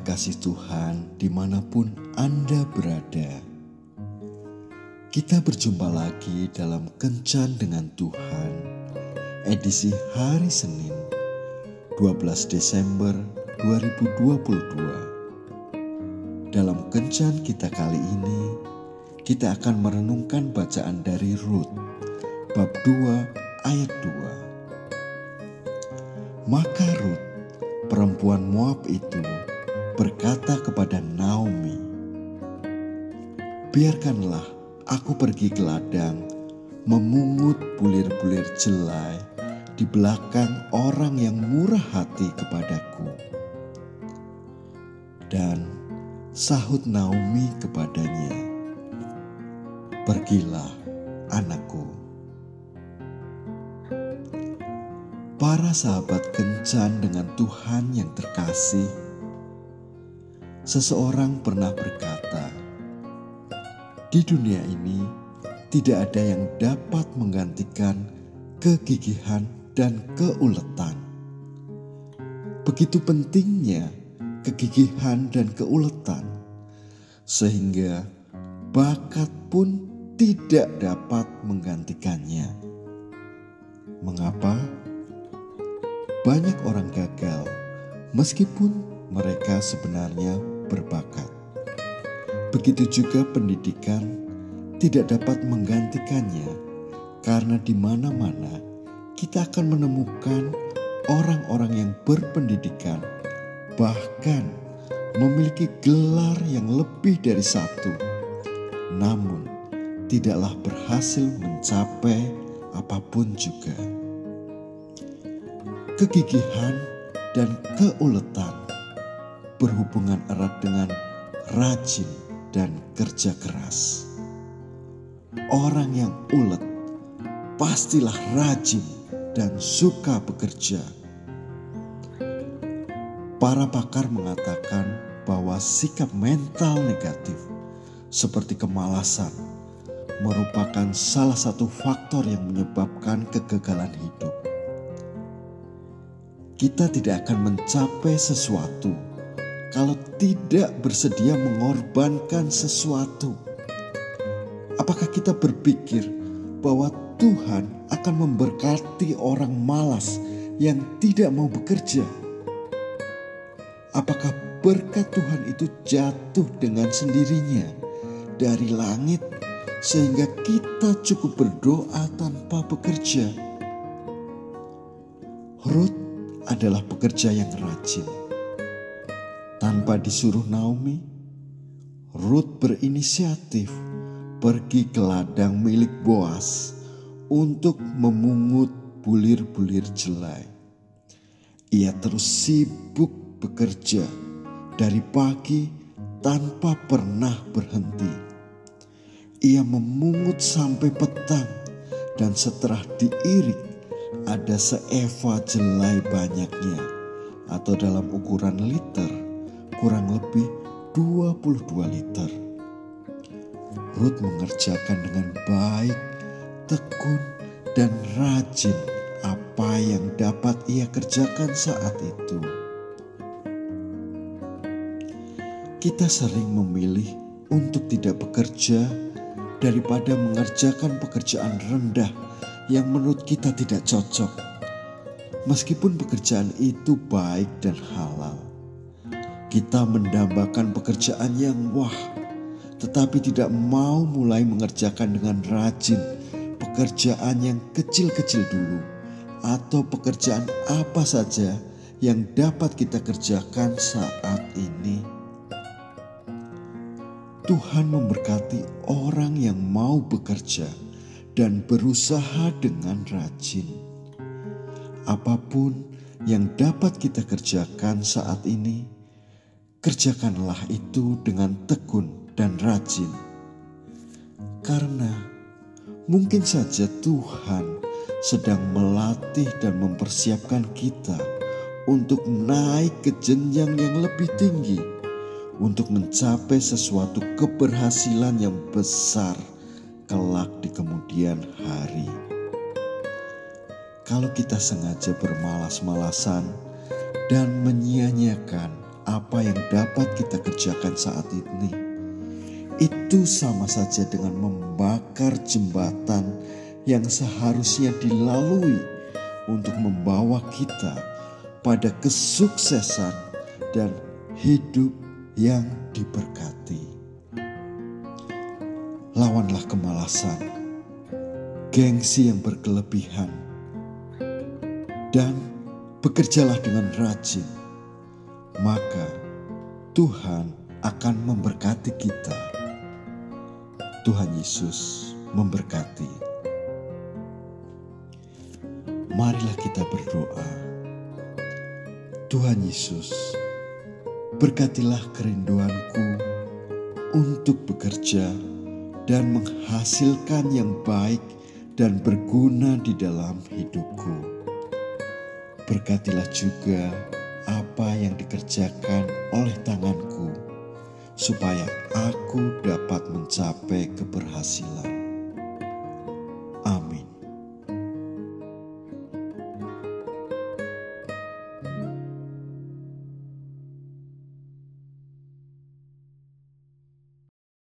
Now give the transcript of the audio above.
kekasih Tuhan di mana pun Anda berada. Kita berjumpa lagi dalam Kencan dengan Tuhan, edisi hari Senin, 12 Desember 2022. Dalam Kencan kita kali ini, kita akan merenungkan bacaan dari Rut, bab 2 ayat 2. Maka Rut, perempuan Moab itu, berkata kepada Naomi, "Biarkanlah aku pergi ke ladang, memungut bulir-bulir jelai di belakang orang yang murah hati kepadaku." Dan sahut Naomi kepadanya, "Pergilah, anakku." Para sahabat kencan dengan Tuhan yang terkasih Seseorang pernah berkata, "Di dunia ini tidak ada yang dapat menggantikan kegigihan dan keuletan." Begitu pentingnya kegigihan dan keuletan, sehingga bakat pun tidak dapat menggantikannya. Mengapa banyak orang gagal meskipun mereka sebenarnya berbakat. Begitu juga pendidikan tidak dapat menggantikannya, karena di mana-mana kita akan menemukan orang-orang yang berpendidikan, bahkan memiliki gelar yang lebih dari satu, namun tidaklah berhasil mencapai apa pun juga. Kegigihan dan keuletan berhubungan erat dengan rajin dan kerja keras. Orang yang ulet pastilah rajin dan suka bekerja. Para pakar mengatakan bahwa sikap mental negatif seperti kemalasan merupakan salah satu faktor yang menyebabkan kegagalan hidup. Kita tidak akan mencapai sesuatu kalau tidak bersedia mengorbankan sesuatu? Apakah kita berpikir bahwa Tuhan akan memberkati orang malas yang tidak mau bekerja? Apakah berkat Tuhan itu jatuh dengan sendirinya dari langit sehingga kita cukup berdoa tanpa bekerja? Ruth adalah pekerja yang rajin tanpa disuruh Naomi, Ruth berinisiatif pergi ke ladang milik Boas untuk memungut bulir-bulir jelai. Ia terus sibuk bekerja dari pagi tanpa pernah berhenti. Ia memungut sampai petang dan setelah diirik ada seeva jelai banyaknya atau dalam ukuran liter kurang lebih 22 liter. Ruth mengerjakan dengan baik, tekun, dan rajin apa yang dapat ia kerjakan saat itu. Kita sering memilih untuk tidak bekerja daripada mengerjakan pekerjaan rendah yang menurut kita tidak cocok. Meskipun pekerjaan itu baik dan halal. Kita mendambakan pekerjaan yang wah, tetapi tidak mau mulai mengerjakan dengan rajin pekerjaan yang kecil-kecil dulu, atau pekerjaan apa saja yang dapat kita kerjakan saat ini. Tuhan memberkati orang yang mau bekerja dan berusaha dengan rajin. Apa pun yang dapat kita kerjakan saat ini kerjakanlah itu dengan tekun dan rajin. Karena mungkin saja Tuhan sedang melatih dan mempersiapkan kita untuk naik ke jenjang yang lebih tinggi, untuk mencapai sesuatu keberhasilan yang besar kelak di kemudian hari. Kalau kita sengaja bermalas-malasan dan menyia-nyiakan apa yang dapat kita kerjakan saat ini. Itu sama saja dengan membakar jembatan yang seharusnya dilalui untuk membawa kita pada kesuksesan dan hidup yang diberkati. Lawanlah kemalasan, gengsi yang berkelebihan, dan bekerjalah dengan rajin, maka Tuhan akan memberkati kita. Tuhan Yesus memberkati. Marilah kita berdoa. Tuhan Yesus, berkatilah kerinduanku untuk bekerja dan menghasilkan yang baik dan berguna di dalam hidupku. Berkatilah juga apa yang dikerjakan oleh tanganku, supaya aku dapat mencapai keberhasilan.